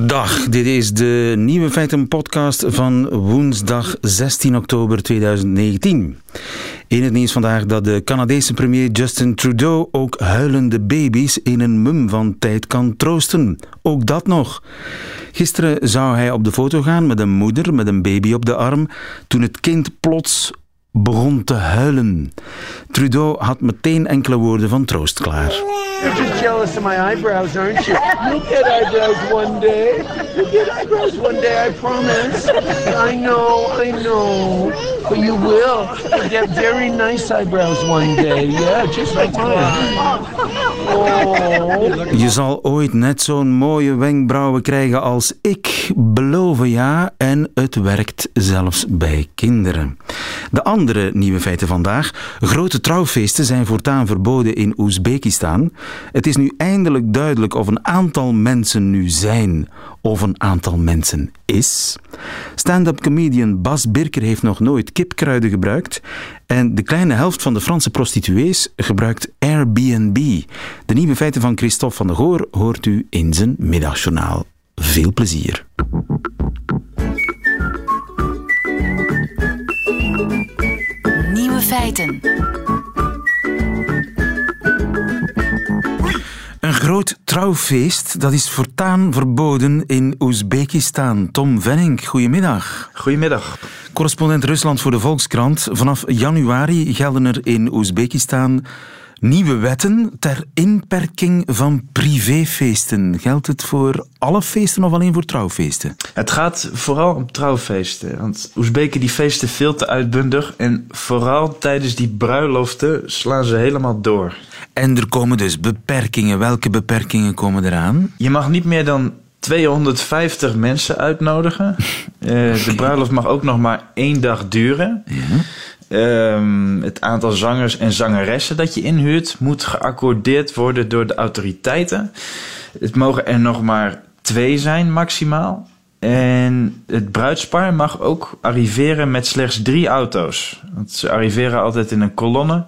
Dag, dit is de Nieuwe Feiten podcast van woensdag 16 oktober 2019. In het nieuws vandaag dat de Canadese premier Justin Trudeau ook huilende baby's in een mum van tijd kan troosten. Ook dat nog. Gisteren zou hij op de foto gaan met een moeder met een baby op de arm toen het kind plots begon te huilen. Trudeau had meteen enkele woorden van troost klaar. You're just jealous of my eyebrows, aren't you? You'll get eyebrows one day. You'll get eyebrows one day, I promise. I know, I know. You will. Get very nice eyebrows one day. Yeah, just like mine. Oh. Je zal ooit net zo'n mooie wenkbrauwen krijgen als ik. Beloven ja, en het werkt zelfs bij kinderen. De andere nieuwe feiten vandaag. Grote trouwfeesten zijn voortaan verboden in Oezbekistan. Het is nu eindelijk duidelijk of een aantal mensen nu zijn of een aantal mensen is. Stand-up comedian Bas Birker heeft nog nooit kipkruiden gebruikt. En de kleine helft van de Franse prostituees gebruikt Airbnb. De nieuwe feiten van Christophe van der Goor hoort u in zijn middagjournaal. Veel plezier. Nieuwe feiten. Groot trouwfeest, dat is voortaan verboden in Oezbekistan. Tom Venning, goedemiddag. Goedemiddag. Correspondent Rusland voor de Volkskrant. Vanaf januari gelden er in Oezbekistan nieuwe wetten ter inperking van privéfeesten. Geldt het voor alle feesten of alleen voor trouwfeesten? Het gaat vooral om trouwfeesten. Want Oezbeken die feesten veel te uitbundig. En vooral tijdens die bruiloften slaan ze helemaal door. En er komen dus beperkingen. Welke beperkingen komen eraan? Je mag niet meer dan 250 mensen uitnodigen. Eh, de bruiloft mag ook nog maar één dag duren. Ehm, het aantal zangers en zangeressen dat je inhuurt moet geaccordeerd worden door de autoriteiten. Het mogen er nog maar twee zijn maximaal. En het bruidspar mag ook arriveren met slechts drie auto's. Want ze arriveren altijd in een kolonne.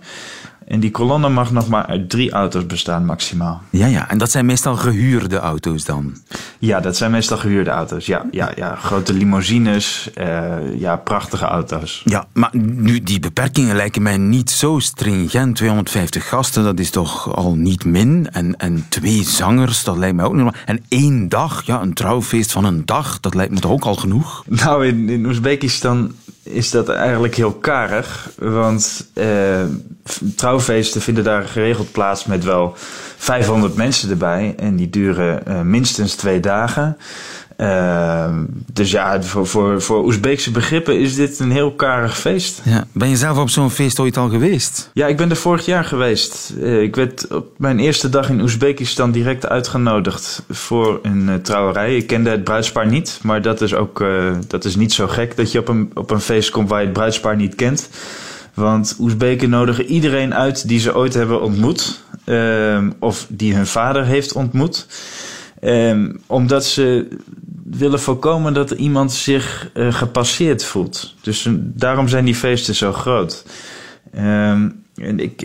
En die kolonne mag nog maar uit drie auto's bestaan maximaal. Ja, ja. En dat zijn meestal gehuurde auto's dan? Ja, dat zijn meestal gehuurde auto's. Ja, ja, ja. grote limousines, eh, ja, prachtige auto's. Ja, maar nu, die beperkingen lijken mij niet zo stringent. 250 gasten, dat is toch al niet min. En, en twee zangers, dat lijkt mij ook nog. En één dag, ja, een trouwfeest van een dag, dat lijkt me toch ook al genoeg? Nou, in, in Oezbekistan is dat eigenlijk heel karig. Want eh, trouwfeesten vinden daar geregeld plaats met wel 500 mensen erbij. En die duren eh, minstens twee dagen. Uh, dus ja, voor, voor, voor Oezbeekse begrippen is dit een heel karig feest. Ja. Ben je zelf op zo'n feest ooit al geweest? Ja, ik ben er vorig jaar geweest. Uh, ik werd op mijn eerste dag in Oezbekistan direct uitgenodigd voor een uh, trouwerij. Ik kende het bruidspaar niet, maar dat is ook dat is niet zo gek dat je op een, op een feest komt waar je het bruidspaar niet kent. Want Oezbeken nodigen iedereen uit die ze ooit hebben ontmoet. Ehm, of die hun vader heeft ontmoet. Um, omdat ze willen voorkomen dat iemand zich uh, gepasseerd voelt. Dus uh, daarom zijn die feesten zo groot. Um, en ik,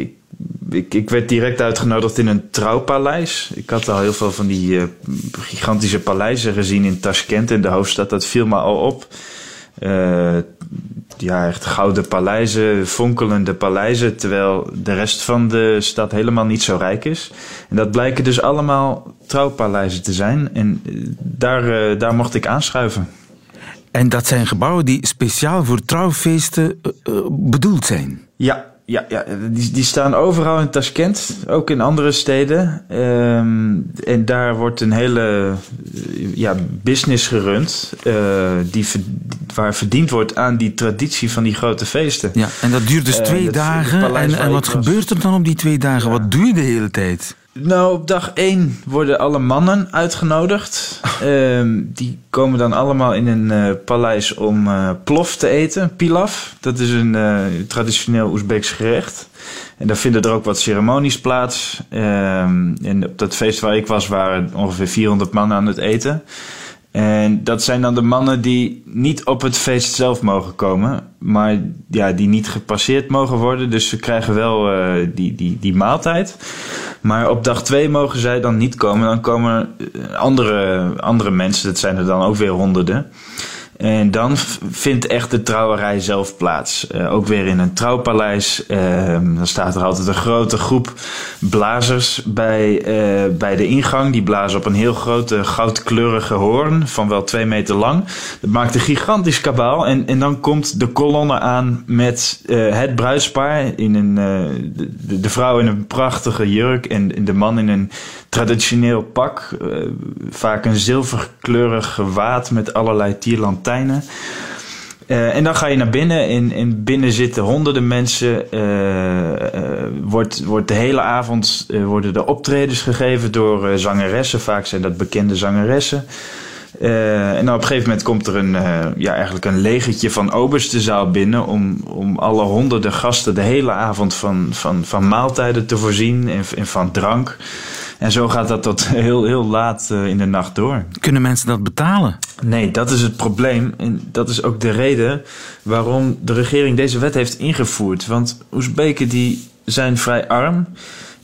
ik, ik, werd direct uitgenodigd in een trouwpaleis. Ik had al heel veel van die uh, gigantische paleizen gezien in Tashkent, in de hoofdstad. Dat viel me al op. ja, echt gouden paleizen, fonkelende paleizen, terwijl de rest van de stad helemaal niet zo rijk is. En dat blijken dus allemaal trouwpaleizen te zijn. En daar, uh, daar mocht ik aanschuiven. En dat zijn gebouwen die speciaal voor trouwfeesten uh, bedoeld zijn? Ja, ja, ja die, die staan overal in Tashkent, ook in andere steden. Um, en daar wordt een hele ja, business gerund, uh, die, waar verdiend wordt aan die traditie van die grote feesten. Ja, en dat duurt dus twee uh, dagen. En, en wat gebeurt er dan op die twee dagen? Ja. Wat doe je de hele tijd? Nou, op dag 1 worden alle mannen uitgenodigd. um, die komen dan allemaal in een uh, paleis om uh, plof te eten, pilaf. Dat is een uh, traditioneel Oezbeeks gerecht. En daar vinden er ook wat ceremonies plaats. Um, en op dat feest waar ik was waren ongeveer 400 mannen aan het eten. En dat zijn dan de mannen die niet op het feest zelf mogen komen, maar ja, die niet gepasseerd mogen worden. Dus ze krijgen wel uh, die, die, die maaltijd. Maar op dag twee mogen zij dan niet komen. Dan komen andere, andere mensen, dat zijn er dan ook weer honderden. En dan vindt echt de trouwerij zelf plaats. Uh, ook weer in een trouwpaleis. Uh, dan staat er altijd een grote groep blazers bij, uh, bij de ingang. Die blazen op een heel grote goudkleurige hoorn van wel twee meter lang. Dat maakt een gigantisch kabaal. En, en dan komt de kolonne aan met het bruidspaar. In een, de, de, vrouw in een prachtige jurk en, de man in een traditioneel pak. vaak een zilverkleurig gewaad met allerlei uh, en dan ga je naar binnen en, en binnen zitten honderden mensen. Uh, wordt, wordt de hele avond worden de optredens gegeven door zangeressen. Vaak zijn dat bekende zangeressen. en dan op een gegeven moment komt er een, ja, eigenlijk een legertje van obers de zaal binnen om, om alle honderden gasten de hele avond van, van, van maaltijden te voorzien en, en van drank. En zo gaat dat tot heel, heel laat in de nacht door. Kunnen mensen dat betalen? Nee, dat is het probleem. En dat is ook de reden waarom de regering deze wet heeft ingevoerd. Want Oezbeken die zijn vrij arm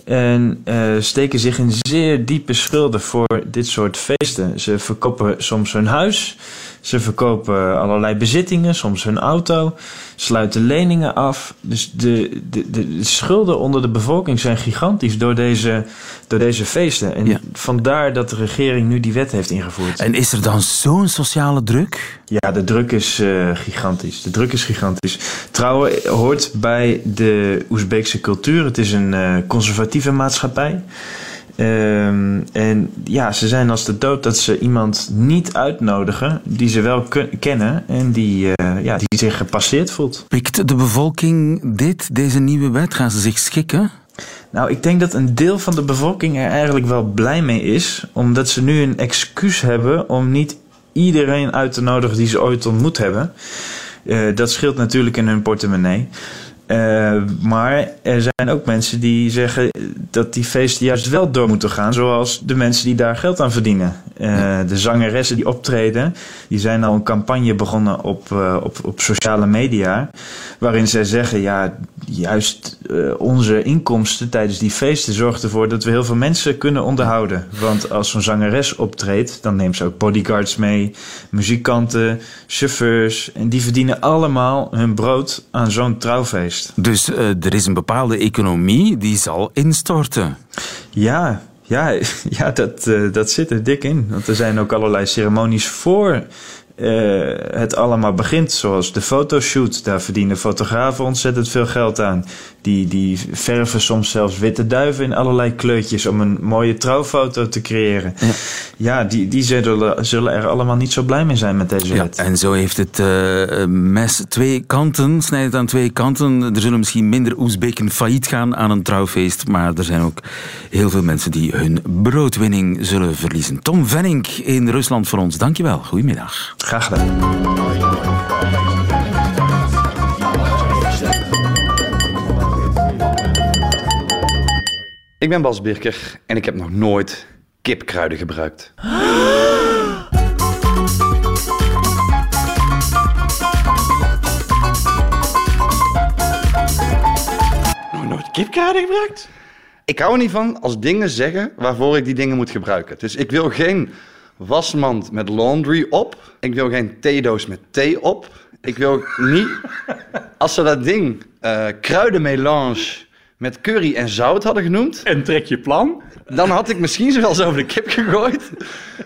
en uh, steken zich in zeer diepe schulden voor dit soort feesten. Ze verkopen soms hun huis, ze verkopen allerlei bezittingen, soms hun auto, sluiten leningen af. Dus de, de, de, schulden onder de bevolking zijn gigantisch door deze, door deze feesten. En vandaar dat de regering nu die wet heeft ingevoerd. En is er dan zo'n sociale druk? Ja, de druk is uh, gigantisch. De druk is gigantisch. Trouwen hoort bij de Oezbeekse cultuur. Het is een uh, conservatieve maatschappij. Um, en ja, ze zijn als de dood dat ze iemand niet uitnodigen die ze wel kennen en die, uh, ja, die zich gepasseerd voelt. Pikt de bevolking dit, deze nieuwe wet? Gaan ze zich schikken? Nou, ik denk dat een deel van de bevolking er eigenlijk wel blij mee is, omdat ze nu een excuus hebben om niet iedereen uit te nodigen die ze ooit ontmoet hebben. Uh, dat scheelt natuurlijk in hun portemonnee. Uh, maar er zijn ook mensen die zeggen dat die feesten juist wel door moeten gaan, zoals de mensen die daar geld aan verdienen. Uh, de zangeressen die optreden, die zijn al een campagne begonnen op, uh, op, op sociale media, waarin zij zeggen, ja, juist onze inkomsten tijdens die feesten zorgt ervoor dat we heel veel mensen kunnen onderhouden. Want als zo'n zangeres optreedt, dan neemt ze ook bodyguards mee, muzikanten, chauffeurs, en die verdienen allemaal hun brood aan zo'n trouwfeest. Dus uh, er is een bepaalde economie die zal instorten. Ja, ja, ja dat, uh, dat zit er dik in. Want er zijn ook allerlei ceremonies voor uh, het allemaal begint. Zoals de fotoshoot. Daar verdienen fotografen ontzettend veel geld aan. Die, die verven soms zelfs witte duiven in allerlei kleurtjes om een mooie trouwfoto te creëren. Ja, ja die, die zullen, zullen er allemaal niet zo blij mee zijn met deze ja, wet. En zo heeft het uh, mes twee kanten, snijdt het aan twee kanten. Er zullen misschien minder Oezbeken failliet gaan aan een trouwfeest, maar er zijn ook heel veel mensen die hun broodwinning zullen verliezen. Tom Venning in Rusland voor ons, dankjewel. Goedemiddag. Graag gedaan. Ik ben Bas Birker en ik heb nog nooit kipkruiden gebruikt. Nog nooit kipkruiden gebruikt? Ik hou er niet van als dingen zeggen waarvoor ik die dingen moet gebruiken. Dus ik wil geen wasmand met laundry op. Ik wil geen theedoos met thee op. Ik wil niet... Als ze dat ding uh, kruidenmelange met curry en zout hadden genoemd... En trek je plan? Dan had ik misschien ze wel eens over de kip gegooid.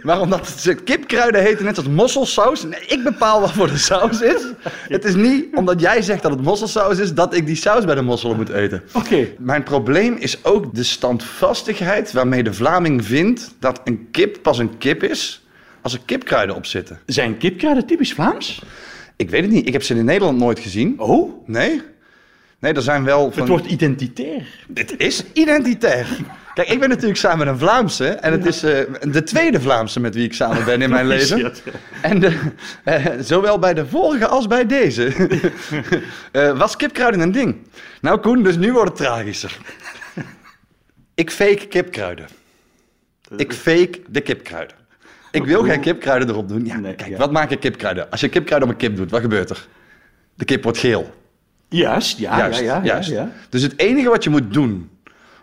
Maar omdat het kipkruiden heten net als mosselsaus... Nee, ik bepaal wat voor de saus is. Het is niet omdat jij zegt dat het mosselsaus is... dat ik die saus bij de mosselen moet eten. Oké. Mijn probleem is ook de standvastigheid... waarmee de Vlaming vindt dat een kip pas een kip is... als er kipkruiden op zitten. Zijn kipkruiden typisch Vlaams? Ik weet het niet. Ik heb ze in Nederland nooit gezien. Oh? Nee. Nee, er zijn wel... Van... Het wordt identitair. Dit is identitair. Kijk, ik ben natuurlijk samen met een Vlaamse. En het is uh, de tweede Vlaamse met wie ik samen ben in mijn leven. En de, uh, zowel bij de vorige als bij deze uh, was kipkruiden een ding. Nou Koen, dus nu wordt het tragischer. ik fake kipkruiden. Ik fake de kipkruiden. Ik wil geen kipkruiden erop doen. Ja, Nee, kijk, ja. wat maken kipkruiden? Als je kipkruiden op een kip doet, wat gebeurt er? De kip wordt geel. Juist, ja, juist, ja, ja, juist. ja, ja. Dus het enige wat je moet doen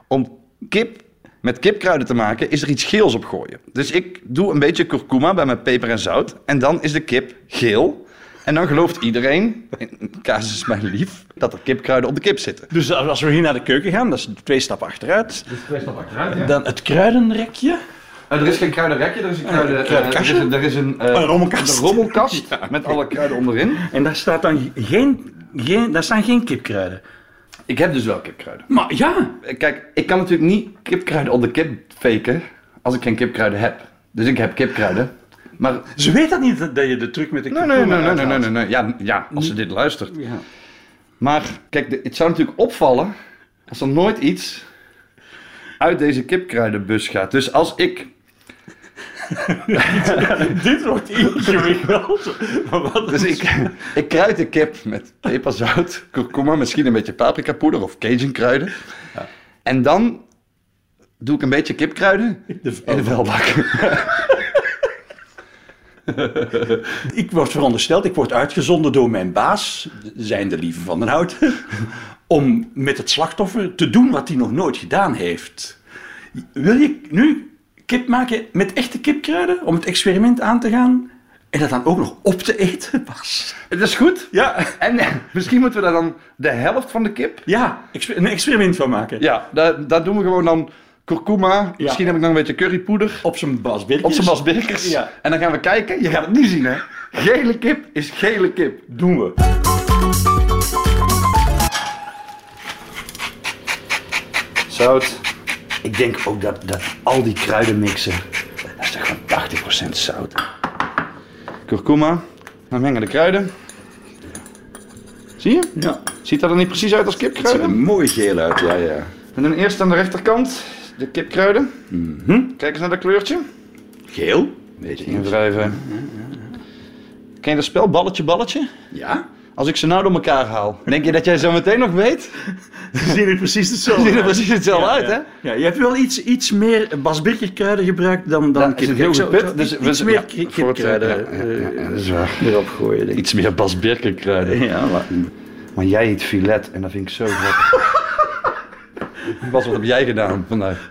om kip met kipkruiden te maken, is er iets geels op gooien. Dus ik doe een beetje kurkuma bij mijn peper en zout. En dan is de kip geel. En dan gelooft iedereen, in casus mijn lief, dat er kipkruiden op de kip zitten. Dus als we hier naar de keuken gaan, dat is twee stappen achteruit. Dan het kruidenrekje. er is geen kruidenrekje, er is een kruiden, kruidenkastje? er is een, er is een, eh, Een rommelkast. een rommelkast met alle kruiden onderin. En daar, staat dan geen, geen, daar staan geen kipkruiden. Ik heb dus wel kipkruiden. Maar ja, Kijk, ik kan natuurlijk niet kipkruiden op de kip faken als ik geen kipkruiden heb. Dus ik heb kipkruiden. Maar ze weet dat niet, dat je de truc met de Nee, nee, nee, nee, nee, nee, nee, nee. Ja, ja, als ze dit luistert. Ja. Maar kijk, het zou natuurlijk opvallen als er nooit iets uit deze kipkruidenbus gaat. Dus als ik, Dit wordt ingewikkeld. Maar wat dus ik, ik kruid de kip met peperzout, kurkuma, misschien een beetje paprikapoeder of cajun kruiden. En dan doe ik een beetje kipkruiden in de vuilbak. Ik word verondersteld, ik word uitgezonden door mijn baas, zijn de lieve van den Hout, om met het slachtoffer te doen wat hij nog nooit gedaan heeft. Wil je nu kip maken met echte kipkruiden, om het experiment aan te gaan en dat dan ook nog op te eten, Bas? Het is goed. Ja, En eh, misschien moeten we daar dan de helft van de kip ja een experiment van maken. Ja, daar, daar doen we gewoon dan kurkuma. Misschien heb ik nog een beetje currypoeder. Op zijn Bas Birkjes. Op zijn Bas Birkers. Ja. En dan gaan we kijken. Je gaat het nu zien, hè. Gele kip is gele kip. Doen we. Zout. Ik denk ook dat, dat al die kruidenmixen... Dat is toch gewoon 80% zout. Kurkuma. Dan mengen de kruiden. Zie je? Ja. Ziet dat er niet precies uit als Het ziet er kipkruiden? mooi geel uit, ja, ja. En dan eerst aan de rechterkant de kipkruiden. Kijk eens naar dat kleurtje. Geel? Weet je niet. Invrijven. Ken je dat spel? Balletje, balletje? Ja? Als ik ze nou door elkaar haal, denk je dat jij zo meteen nog weet? Ze zien er precies Ze hetzelfde zien er uit. precies hetzelfde Ja, uit, ja. hè? Ja, je hebt wel iets, iets meer Bas Birker kruiden gebruikt dan, dan Dat is een heel goed punt. Dus iets we- meer ja, kipkruiden ja, ja, ja, eh, dat is waar. erop gooien. Denk. Iets meer Bas Birker kruiden. Ja, maar Maar jij eet filet en dat vind ik zo grappig. Bas, wat heb jij gedaan vandaag?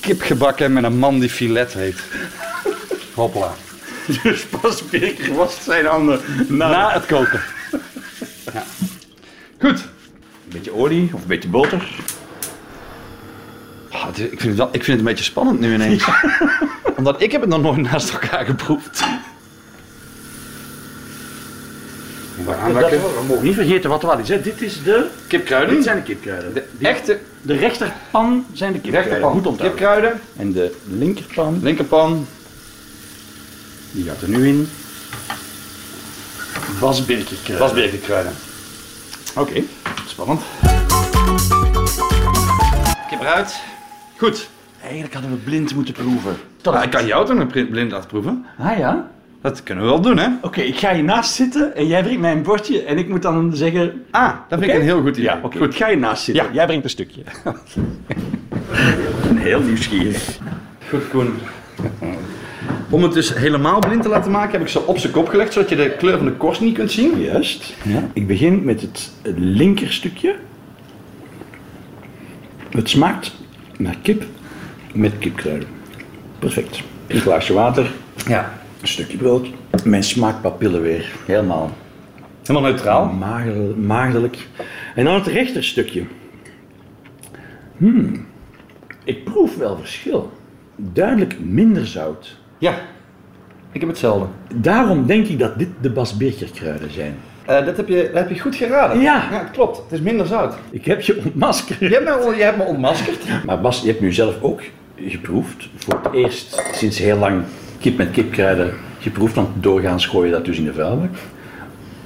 Kip gebakken met een man die filet heet. Hopla. dus Birker was zijn handen na, Na het koken. Ja. Goed. een beetje olie of een beetje boter. Ah, is- ik, vind het wel, ik vind het een beetje spannend nu ineens. Omdat ik heb het nog nooit naast elkaar geproefd. Dat, we mogen niet vergeten wat er wat is. Hè. Dit is de... Kipkruiden. Dit zijn de kipkruiden. De, die- Echte de rechterpan zijn de kipkruiden. rechterpan. Goed onthouden. Kipkruiden. En de linkerpan, Linkerpan. die gaat er nu in. Bas Birker kruiden. Bas Birker kruiden. Oké, spannend. Kip eruit. Goed. Eigenlijk hadden we blind moeten proeven. Nou, ik kan jou toch een blind laten proeven? Ah ja? Dat kunnen we wel doen, hè? Oké, ik ga hiernaast zitten en jij brengt mij een bordje en ik moet dan zeggen... Ah, dat vind ik een heel goed idee. Ja, oké. Ik ga hiernaast zitten. Ja. Jij brengt een stukje. ik ben heel nieuwsgierig. Goed, Koen. Om het dus helemaal blind te laten maken, heb ik ze op zijn kop gelegd, zodat je de kleur van de korst niet kunt zien. Juist. Ja. Ik begin met het linkerstukje. Het smaakt naar kip met kipkruiden. Perfect. Een glaasje water, Ja. een stukje brood. Mijn smaakpapillen weer helemaal Helemaal neutraal. maagdel- maagdelijk. En dan het rechterstukje. Hmm. Ik proef wel verschil. Duidelijk minder zout. Ja. Ik heb hetzelfde. Daarom denk ik dat dit de Bas kruiden zijn. Eh, dat, heb je, dat heb je goed geraden. Ja. Ja, het klopt. Het is minder zout. Ik heb je ontmaskerd. Je hebt me, je hebt me ontmaskerd. Maar Bas, je hebt nu zelf ook geproefd. Voor het eerst sinds heel lang kip met kipkruiden geproefd. Want doorgaans gooi je dat dus in de vuilbak.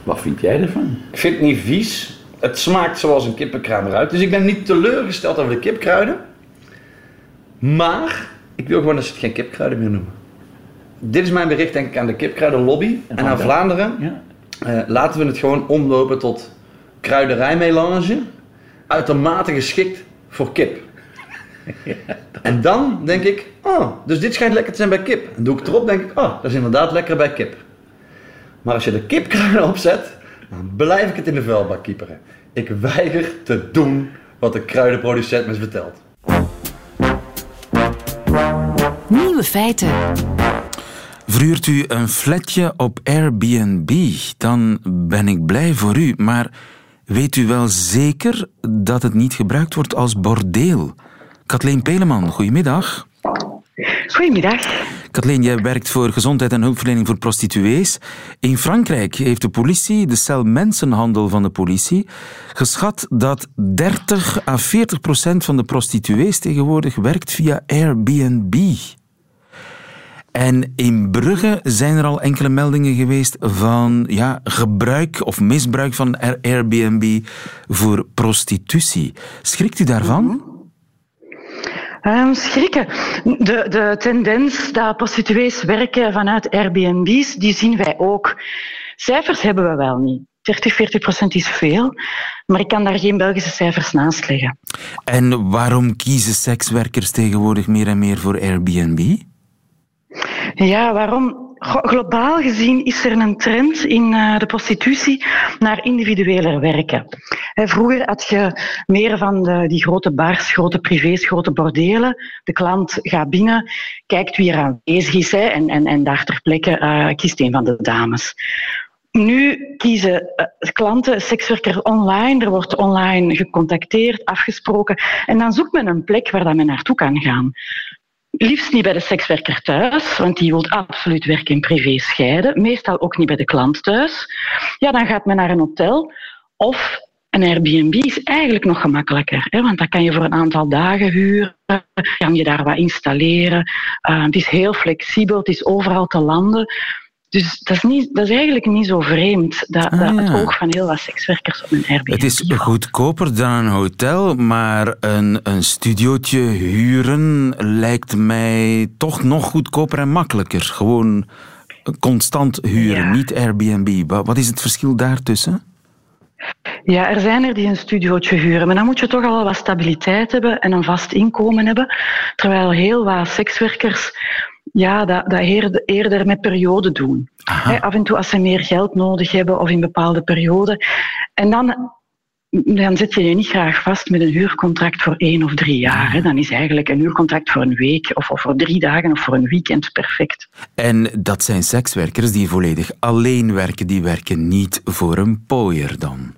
Wat vind jij ervan? Ik vind het niet vies. Het smaakt zoals een kippenkraam eruit. Dus ik ben niet teleurgesteld over de kipkruiden. Maar ik wil gewoon dat ze het geen kipkruiden meer noemen. Dit is mijn bericht denk ik aan de kipkruidenlobby en, van aan de- Vlaanderen. Ja. Eh, laten we het gewoon omlopen tot kruiderijmelange. Uitermate geschikt voor kip. En dan denk ik, oh, dus dit schijnt lekker te zijn bij kip. En doe ik erop, denk ik, oh, dat is inderdaad lekker bij kip. Maar als je de kipkruiden opzet, dan blijf ik het in de vuilbak kieperen. Ik weiger te doen wat de kruidenproducent me vertelt. Nieuwe feiten. Verhuurt u een flatje op Airbnb, dan ben ik blij voor u. Maar weet u wel zeker dat het niet gebruikt wordt als bordeel? Kathleen Peleman, goedemiddag. Goedemiddag. Kathleen, jij werkt voor gezondheid en hulpverlening voor prostituees. In Frankrijk heeft de politie, de cel mensenhandel van de politie, geschat dat 30 à 40 procent van de prostituees tegenwoordig werkt via Airbnb. En in Brugge zijn er al enkele meldingen geweest van ja, gebruik of misbruik van Airbnb voor prostitutie. Schrikt u daarvan? Um, schrikken. De, de tendens dat prostituees werken vanuit Airbnb's, die zien wij ook. Cijfers hebben we wel niet. 30, 40 procent is veel, maar ik kan daar geen Belgische cijfers naast leggen. En waarom kiezen sekswerkers tegenwoordig meer en meer voor Airbnb? Ja, waarom? Globaal gezien is er een trend in uh, de prostitutie naar individueler werken. vroeger had je meer van die grote bars, grote privés, grote bordelen. De klant gaat binnen, kijkt wie er aanwezig is en, en, en daar ter plekke uh, kiest een van de dames. Nu kiezen uh, klanten sekswerkers online. Er wordt online gecontacteerd, afgesproken. En dan zoekt men een plek waar dat men naartoe kan gaan. Liefst niet bij de sekswerker thuis, want die wil absoluut werk in privé scheiden. Meestal ook niet bij de klant thuis. Ja, dan gaat men naar een hotel of een Airbnb is eigenlijk nog gemakkelijker, hè, want dat kan je voor een aantal dagen huren, kan je daar wat installeren. Uh, het is heel flexibel, het is overal te landen. Dus dat is, niet, dat is eigenlijk niet zo vreemd, dat, ah, dat het oog van heel wat sekswerkers op een Airbnb Het is goedkoper dan een hotel, maar een, een studiootje huren lijkt mij toch nog goedkoper en makkelijker. Gewoon constant huren, niet Airbnb. Wat is het verschil daartussen? Ja, er zijn er die een studiootje huren, maar dan moet je toch al wat stabiliteit hebben en een vast inkomen hebben. Terwijl heel wat sekswerkers ja, dat, dat eerder met periode doen. af en toe als ze meer geld nodig hebben of in bepaalde perioden. En dan, dan zet je je niet graag vast met een huurcontract voor één of drie jaar. Dan is eigenlijk een huurcontract voor een week of, of voor drie dagen of voor een weekend perfect. En dat zijn sekswerkers die volledig alleen werken, die werken niet voor een pooier dan?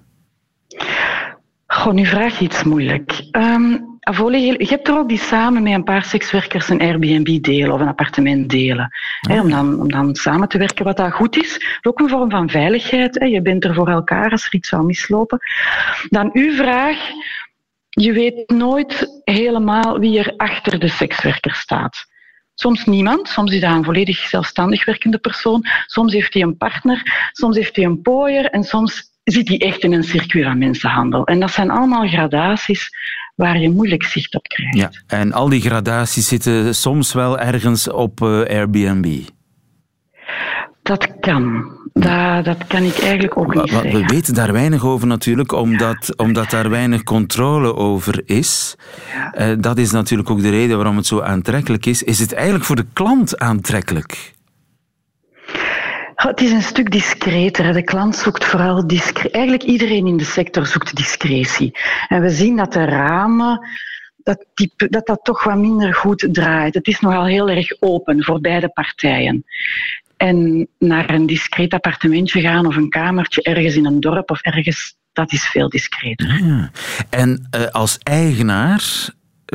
Goh, nu vraag je iets moeilijk. Um, je hebt er ook die samen met een paar sekswerkers een Airbnb delen of een appartement delen. Hè, om, dan, om dan samen te werken, wat dat goed is. Ook een vorm van veiligheid. Hè. Je bent er voor elkaar als er iets zou mislopen. Dan uw vraag. Je weet nooit helemaal wie er achter de sekswerker staat. Soms niemand, soms is dat een volledig zelfstandig werkende persoon, soms heeft hij een partner, soms heeft hij een pooier en soms zit hij echt in een circuit van mensenhandel. En dat zijn allemaal gradaties waar je moeilijk zicht op krijgt. Ja, en al die gradaties zitten soms wel ergens op uh, Airbnb. Dat kan. Dat, dat kan ik eigenlijk ook niet zeggen. We weten daar weinig over natuurlijk, omdat, omdat daar weinig controle over is. Uh, dat is natuurlijk ook de reden waarom het zo aantrekkelijk is. Is het eigenlijk voor de klant aantrekkelijk? Het is een stuk discreter. De klant zoekt vooral discretie. Eigenlijk iedereen in de sector zoekt discretie. En we zien dat de ramen dat, die, dat dat toch wat minder goed draait. Het is nogal heel erg open voor beide partijen. En naar een discreet appartementje gaan of een kamertje ergens in een dorp of ergens, dat is veel discreter. Ja. En uh, als eigenaar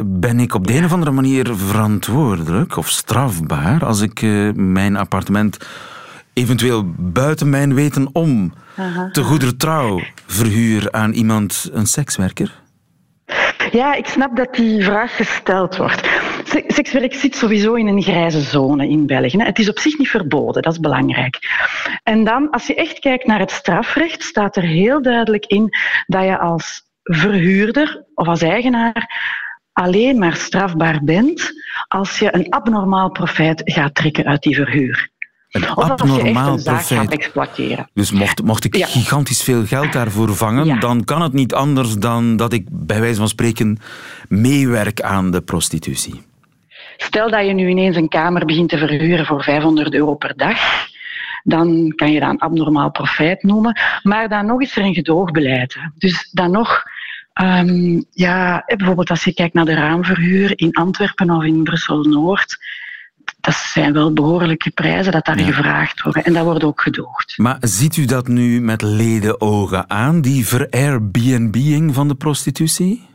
ben ik op de een of andere manier verantwoordelijk of strafbaar als ik uh, mijn appartement eventueel buiten mijn weten om te goeder trouw verhuur aan iemand, een sekswerker? Ja, ik snap dat die vraag gesteld wordt. Sekswerk zit sowieso in een grijze zone in België. Het is op zich niet verboden, dat is belangrijk. En dan, als je echt kijkt naar het strafrecht, staat er heel duidelijk in dat je als verhuurder of als eigenaar alleen maar strafbaar bent als je een abnormaal profijt gaat trekken uit die verhuur. Een of als je echt abnormaal een zaak exploiteren. Dus mocht, mocht ik Ja. gigantisch veel geld daarvoor vangen, Ja. dan kan het niet anders dan dat ik bij wijze van spreken meewerk aan de prostitutie. Stel dat je nu ineens een kamer begint te verhuren voor 500 euro per dag, dan kan je dat een abnormaal profijt noemen. Maar dan nog is er een gedoogbeleid. Dus dan nog, ehm, ja, eh, bijvoorbeeld als je kijkt naar de raamverhuur in Antwerpen of in Brussel-Noord, dat zijn wel behoorlijke prijzen dat daar Ja. gevraagd worden. En dat wordt ook gedoogd. Maar ziet u dat nu met ledenogen aan, die ver-Airbnb'ing van de prostitutie?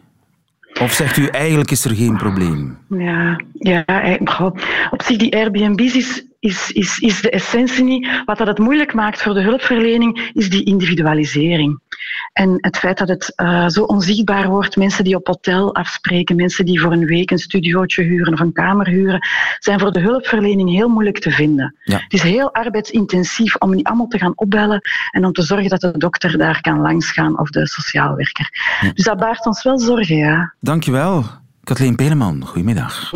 Of zegt u eigenlijk is er geen probleem? Ja, ja eh, op zich die Airbnb's is, is, is, is de essentie niet. Wat dat het moeilijk maakt voor de hulpverlening is die individualisering. En het feit dat het eh, zo onzichtbaar wordt, mensen die op hotel afspreken, mensen die voor een week een studiootje huren of een kamer huren, zijn voor de hulpverlening heel moeilijk te vinden. Ja. Het is heel arbeidsintensief om die allemaal te gaan opbellen en om te zorgen dat de dokter daar kan langsgaan of de sociaal werker. Dus dat baart ons wel zorgen, ja. Dankjewel, Kathleen Peleman. Goedemiddag.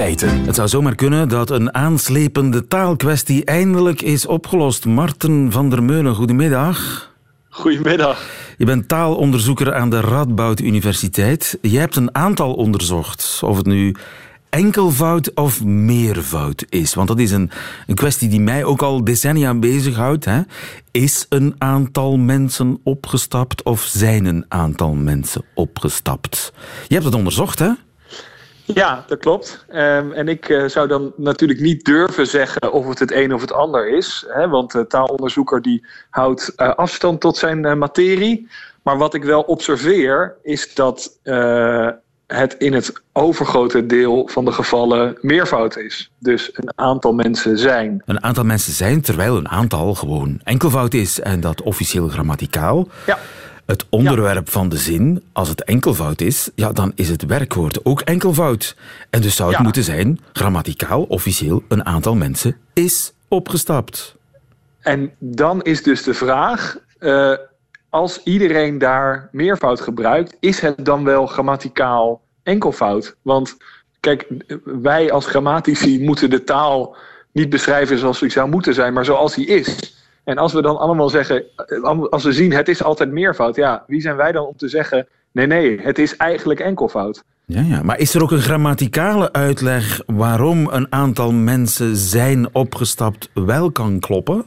Feiten. Het zou zomaar kunnen dat een aanslepende taalkwestie eindelijk is opgelost. Marten van der Meulen, goedemiddag. Goedemiddag. Je bent taalonderzoeker aan de Radboud Universiteit. Je hebt een aantal onderzocht. Of het nu enkelvoud of meervoud is. Want dat is een, een kwestie die mij ook al decennia bezighoudt. Hè? Is een aantal mensen opgestapt of zijn een aantal mensen opgestapt? Je hebt het onderzocht, hè? Ja, dat klopt. Ehm, en ik eh, zou dan natuurlijk niet durven zeggen of het het een of het ander is. Hè, want de taalonderzoeker die houdt eh, afstand tot zijn eh, materie. Maar wat ik wel observeer is dat het in het overgrote deel van de gevallen meervoud is. Dus een aantal mensen zijn. Een aantal mensen zijn, terwijl een aantal gewoon enkelvoud is en dat officieel grammaticaal. Ja. Het onderwerp van de zin, als het enkelvoud is, ja, dan is het werkwoord ook enkelvoud. En dus zou het Ja. moeten zijn, grammaticaal, officieel, een aantal mensen is opgestapt. En dan is dus de vraag: eh, als iedereen daar meervoud gebruikt, is het dan wel grammaticaal enkelvoud? Want kijk, wij als grammatici moeten de taal niet beschrijven zoals die zou moeten zijn, maar zoals die is. En als we dan allemaal zeggen, eh, als we zien het is altijd meervoud, ja, wie zijn wij dan om te zeggen: nee, nee, het is eigenlijk enkelvoud? Ja, ja. Maar is er ook een grammaticale uitleg waarom een aantal mensen zijn opgestapt wel kan kloppen?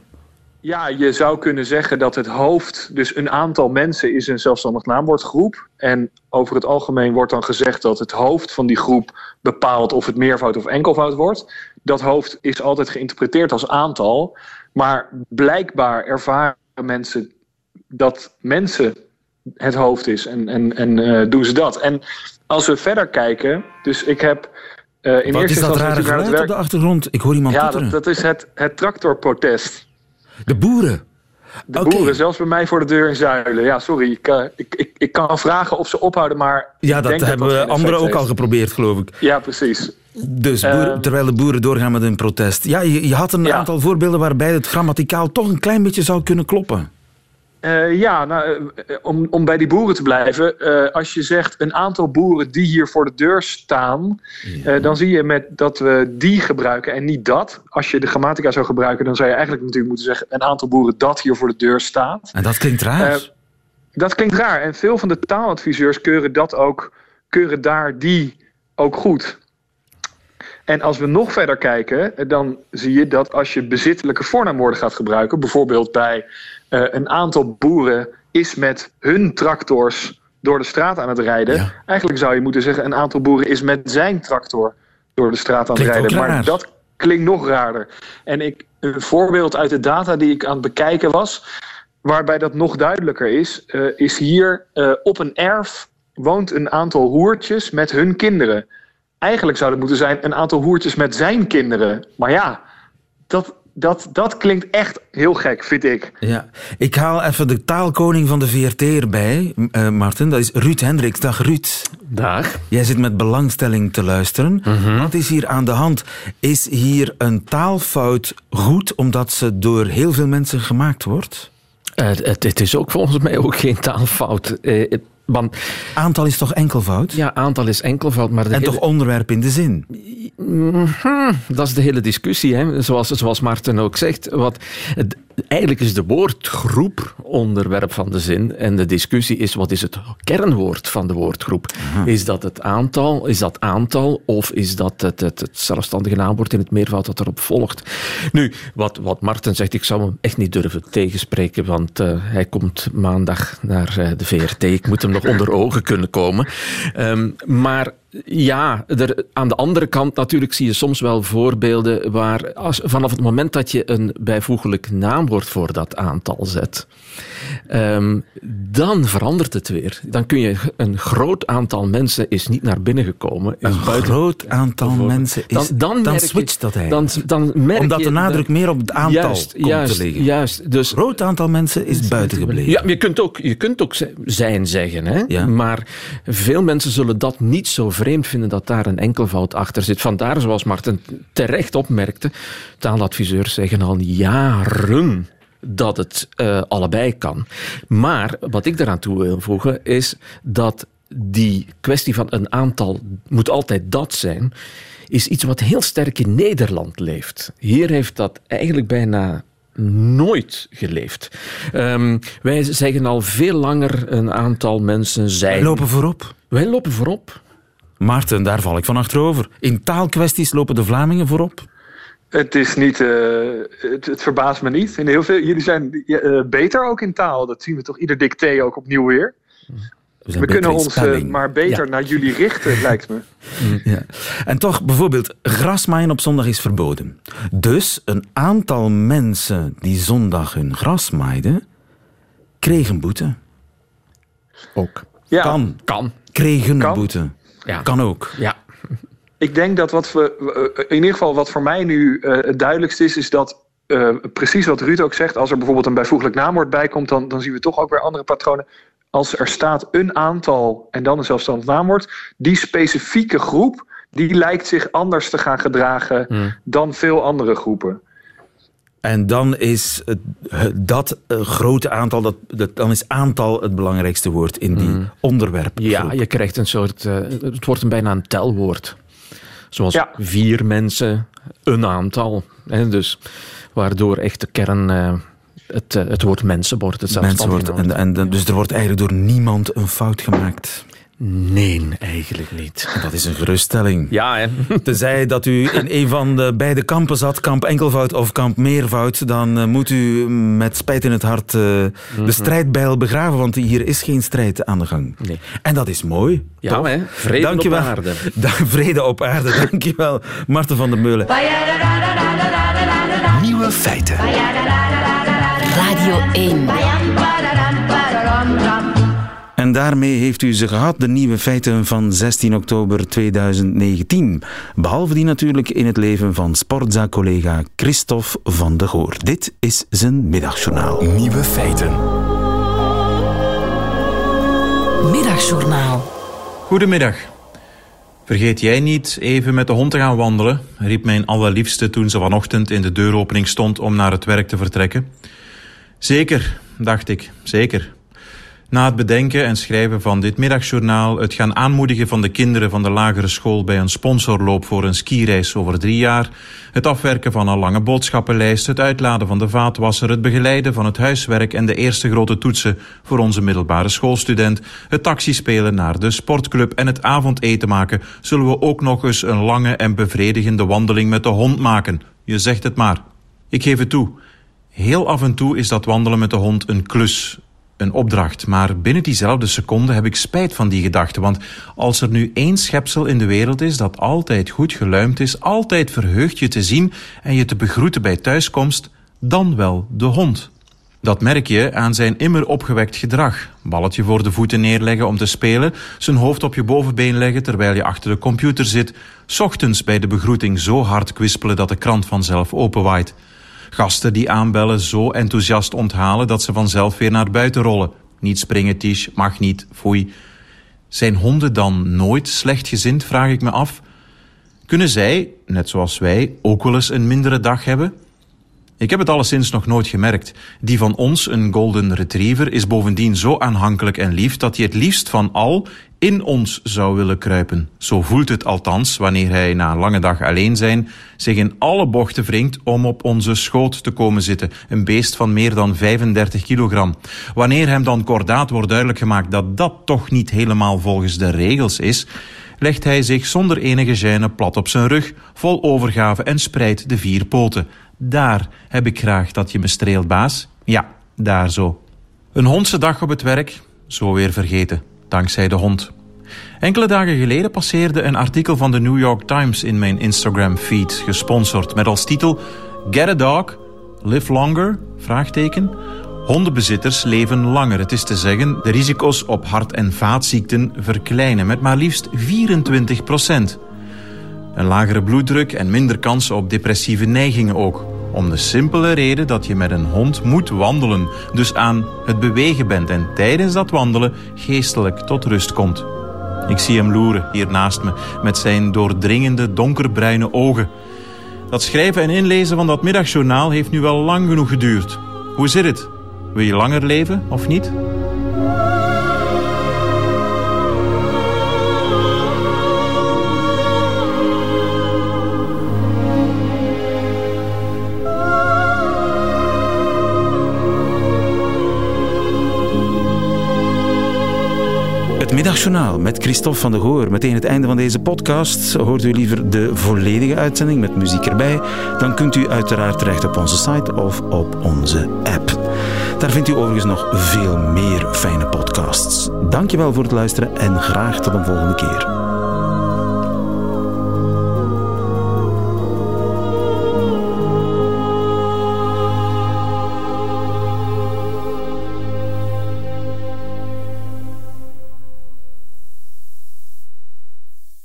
Ja, je zou kunnen zeggen dat het hoofd, dus een aantal mensen, is een zelfstandig naamwoordgroep. En over het algemeen wordt dan gezegd dat het hoofd van die groep bepaalt of het meervoud of enkelvoud wordt. Dat hoofd is altijd geïnterpreteerd als aantal. Maar blijkbaar ervaren mensen dat mensen het hoofd is en, en, en eh, doen ze dat. En als we verder kijken, dus ik heb eh, in Wat eerste is dat instantie rare naar het geluid op de achtergrond? Ik hoor iemand Ja, dat, dat is het, het tractorprotest. De boeren. De boeren, zelfs bij mij voor de deur in Zuilen. Ja, sorry. Ik, eh, ik, ik, ik kan vragen of ze ophouden, maar. Ja, dat hebben effect anderen ook heeft. al geprobeerd, geloof ik. Ja, precies. Dus boeren- Ehm. terwijl de boeren doorgaan met hun protest. Ja, je, je had een Ja. aantal voorbeelden waarbij het grammaticaal toch een klein beetje zou kunnen kloppen. Eh, ja, nou, eh, om, om bij die boeren te blijven. eh, als je zegt een aantal boeren die hier voor de deur staan. eh, dan zie je met dat we die gebruiken en niet dat. Als je de grammatica zou gebruiken, dan zou je eigenlijk natuurlijk moeten zeggen. een aantal boeren dat hier voor de deur staat. En dat klinkt raar. Eh, Dat klinkt raar. En veel van de taaladviseurs keuren dat ook, keuren daar die ook goed. En als we nog verder kijken, eh, dan zie je dat als je bezittelijke voornaamwoorden gaat gebruiken, bijvoorbeeld bij eh, een aantal boeren is met hun tractors door de straat aan het rijden. Ja. Eigenlijk zou je moeten zeggen een aantal boeren is met zijn tractor door de straat aan het Klinkt rijden. Maar dat klinkt nog raarder. En ik, een voorbeeld uit de data die ik aan het bekijken was, waarbij dat nog duidelijker is, eh, is hier op een erf woont een aantal hoertjes met hun kinderen. Eigenlijk zou het moeten zijn een aantal hoertjes met zijn kinderen. Maar ja, dat, dat, dat klinkt echt heel gek, vind ik. Ja. Ik haal even de taalkoning van de VRT erbij, eh Martin. Dat is Ruud Hendricks. Dag Ruud. Dag. Jij zit met belangstelling te luisteren. Wat is hier aan de hand? Is hier een taalfout goed omdat ze door heel veel mensen gemaakt wordt? Eh, het, het is ook volgens mij ook geen taalfout. Eh, het- Want, aantal is toch enkelvoud? Ja, aantal is enkelvoud. Maar en hele... toch onderwerp in de zin? Mhm, dat is de hele discussie, hè? Zoals, zoals Maarten ook zegt. Wat, eigenlijk is de woordgroep onderwerp van de zin. En de discussie is, wat is het kernwoord van de woordgroep? Is dat het aantal, is dat aantal of is dat het, het, het zelfstandige naamwoord in het meervoud dat erop volgt? Nu, wat, wat Marten zegt, ik zou hem echt niet durven tegenspreken, want uh, hij komt maandag naar uh, de VRT. Ik moet hem nog onder ogen kunnen komen. Um, maar ja, er, aan de andere kant natuurlijk zie je soms wel voorbeelden waar als, vanaf het moment dat je een bijvoeglijk naamwoord voor dat aantal zet, um, dan verandert het weer. Dan kun je een groot aantal mensen is niet naar binnen gekomen. Is een buiten, groot aantal mensen is... Dan, dan, dan switcht dat eigenlijk. Dan, dan merk Omdat de nadruk meer op het aantal juist, komt juist, te liggen. Juist, dus, een groot aantal mensen is buiten gebleven. Ja, je kunt ook, je kunt ook zijn zeggen, hè? Ja. maar veel mensen zullen dat niet zo vreemd vinden dat daar een enkelvoud achter zit. Vandaar, zoals Marten terecht opmerkte, taaladviseurs zeggen al jaren dat het uh, allebei kan. Maar wat ik daaraan toe wil voegen is dat die kwestie van een aantal moet altijd dat zijn, is iets wat heel sterk in Nederland leeft. Hier heeft dat eigenlijk bijna nooit geleefd. Um, wij zeggen al veel langer een aantal mensen zijn. Wij lopen voorop. Wij lopen voorop. Maarten, daar val ik van achterover. In taalkwesties lopen de Vlamingen voorop. Het is niet, uh, het, het, verbaast me niet. En heel veel, jullie zijn uh, beter ook in taal. Dat zien we toch ieder dicté ook opnieuw weer. We, we kunnen ons uh, maar beter ja. naar jullie richten, lijkt me. Ja. En toch, bijvoorbeeld, grasmaaien op zondag is verboden. Dus een aantal mensen die zondag hun gras maaiden, kregen boete. Ook. Ja. Kan. Kan. Kregen kan. boete. Ja. Kan ook. Ja. Ik denk dat wat we, in ieder geval wat voor mij nu uh, het duidelijkste is, is dat uh, precies wat Ruud ook zegt, als er bijvoorbeeld een bijvoeglijk naamwoord bij komt, dan, dan zien we toch ook weer andere patronen. Als er staat een aantal en dan een zelfstandig naamwoord, die specifieke groep, die lijkt zich anders te gaan gedragen Hmm. dan veel andere groepen. En dan is het, dat uh, grote aantal, dat, dat, dan is aantal het belangrijkste woord in die Mm. onderwerp. Ja, je krijgt een soort, uh, het wordt een bijna een telwoord. Zoals Ja. vier mensen, een aantal. Hè, dus waardoor echt de kern uh, het, het woord mensen wordt. Het Mensen wordt, en, en, dus er wordt eigenlijk door niemand een fout gemaakt. Nee, eigenlijk niet. Dat is een geruststelling. Ja, hè? Tenzij dat u in een van de beide kampen zat, kamp enkelvoud of kamp meervoud, dan uh, moet u met spijt in het hart -hmm. de strijdbijl begraven, want hier is geen strijd aan de gang. Nee. En dat is mooi. Ja, toch? hè? Vrede Dankjewel. op aarde. Da vrede op aarde, dankjewel. Marten van der Meulen. Nieuwe feiten. Radio 1. En daarmee heeft u ze gehad, de nieuwe feiten van 16 oktober 2019. Behalve die natuurlijk in het leven van Sportza-collega Christophe van de Goor. Dit is zijn middagjournaal. Nieuwe feiten. Middagjournaal. Goedemiddag. Vergeet jij niet even met de hond te gaan wandelen, riep mijn allerliefste toen ze vanochtend in de deuropening stond om naar het werk te vertrekken. Zeker, dacht ik, zeker. Na het bedenken en schrijven van dit middagjournaal, het gaan aanmoedigen van de kinderen van de lagere school bij een sponsorloop voor een skireis over drie jaar, het afwerken van een lange boodschappenlijst, het uitladen van de vaatwasser, het begeleiden van het huiswerk en de eerste grote toetsen voor onze middelbare schoolstudent, het taxispelen naar de sportclub en het avondeten maken, zullen we ook nog eens een lange en bevredigende wandeling met de hond maken. Je zegt het maar. Ik geef het toe. Heel af en toe is dat wandelen met de hond een klus, een opdracht. Maar binnen diezelfde seconde heb ik spijt van die gedachte. Want als er nu één schepsel in de wereld is dat altijd goed geluimd is, altijd verheugd je te zien en je te begroeten bij thuiskomst, dan wel de hond. Dat merk je aan zijn immer opgewekt gedrag. Balletje voor de voeten neerleggen om te spelen, zijn hoofd op je bovenbeen leggen terwijl je achter de computer zit, ochtends bij de begroeting zo hard kwispelen dat de krant vanzelf openwaait. Gasten die aanbellen zo enthousiast onthalen dat ze vanzelf weer naar buiten rollen. Niet springen, Tisch, mag niet, foei. Zijn honden dan nooit slechtgezind, vraag ik me af. Kunnen zij, net zoals wij, ook wel eens een mindere dag hebben? Ik heb het alleszins nog nooit gemerkt. Die van ons, een golden retriever, is bovendien zo aanhankelijk en lief dat hij het liefst van al in ons zou willen kruipen. Zo voelt het althans wanneer hij na een lange dag alleen zijn zich in alle bochten wringt om op onze schoot te komen zitten. Een beest van meer dan 35 kilogram. Wanneer hem dan kordaat wordt duidelijk gemaakt dat dat toch niet helemaal volgens de regels is, legt hij zich zonder enige gêne plat op zijn rug, vol overgave en spreidt de vier poten. Daar heb ik graag dat je me streelt, baas. Ja, daar zo. Een hondse dag op het werk, zo weer vergeten, dankzij de hond. Enkele dagen geleden passeerde een artikel van de New York Times in mijn Instagram-feed, gesponsord met als titel Get a Dog, Live Longer? Vraagteken. Hondenbezitters leven langer. Het is te zeggen, de risico's op hart- en vaatziekten verkleinen met maar liefst 24 procent. Een lagere bloeddruk en minder kans op depressieve neigingen ook. Om de simpele reden dat je met een hond moet wandelen, dus aan het bewegen bent en tijdens dat wandelen geestelijk tot rust komt. Ik zie hem loeren hier naast me met zijn doordringende donkerbruine ogen. Dat schrijven en inlezen van dat middagjournaal heeft nu wel lang genoeg geduurd. Hoe zit het? Wil je langer leven of niet? Middagjournaal met Christophe van de Goor. Meteen het einde van deze podcast. Hoort u liever de volledige uitzending met muziek erbij? Dan kunt u uiteraard terecht op onze site of op onze app. Daar vindt u overigens nog veel meer fijne podcasts. Dankjewel voor het luisteren en graag tot een volgende keer.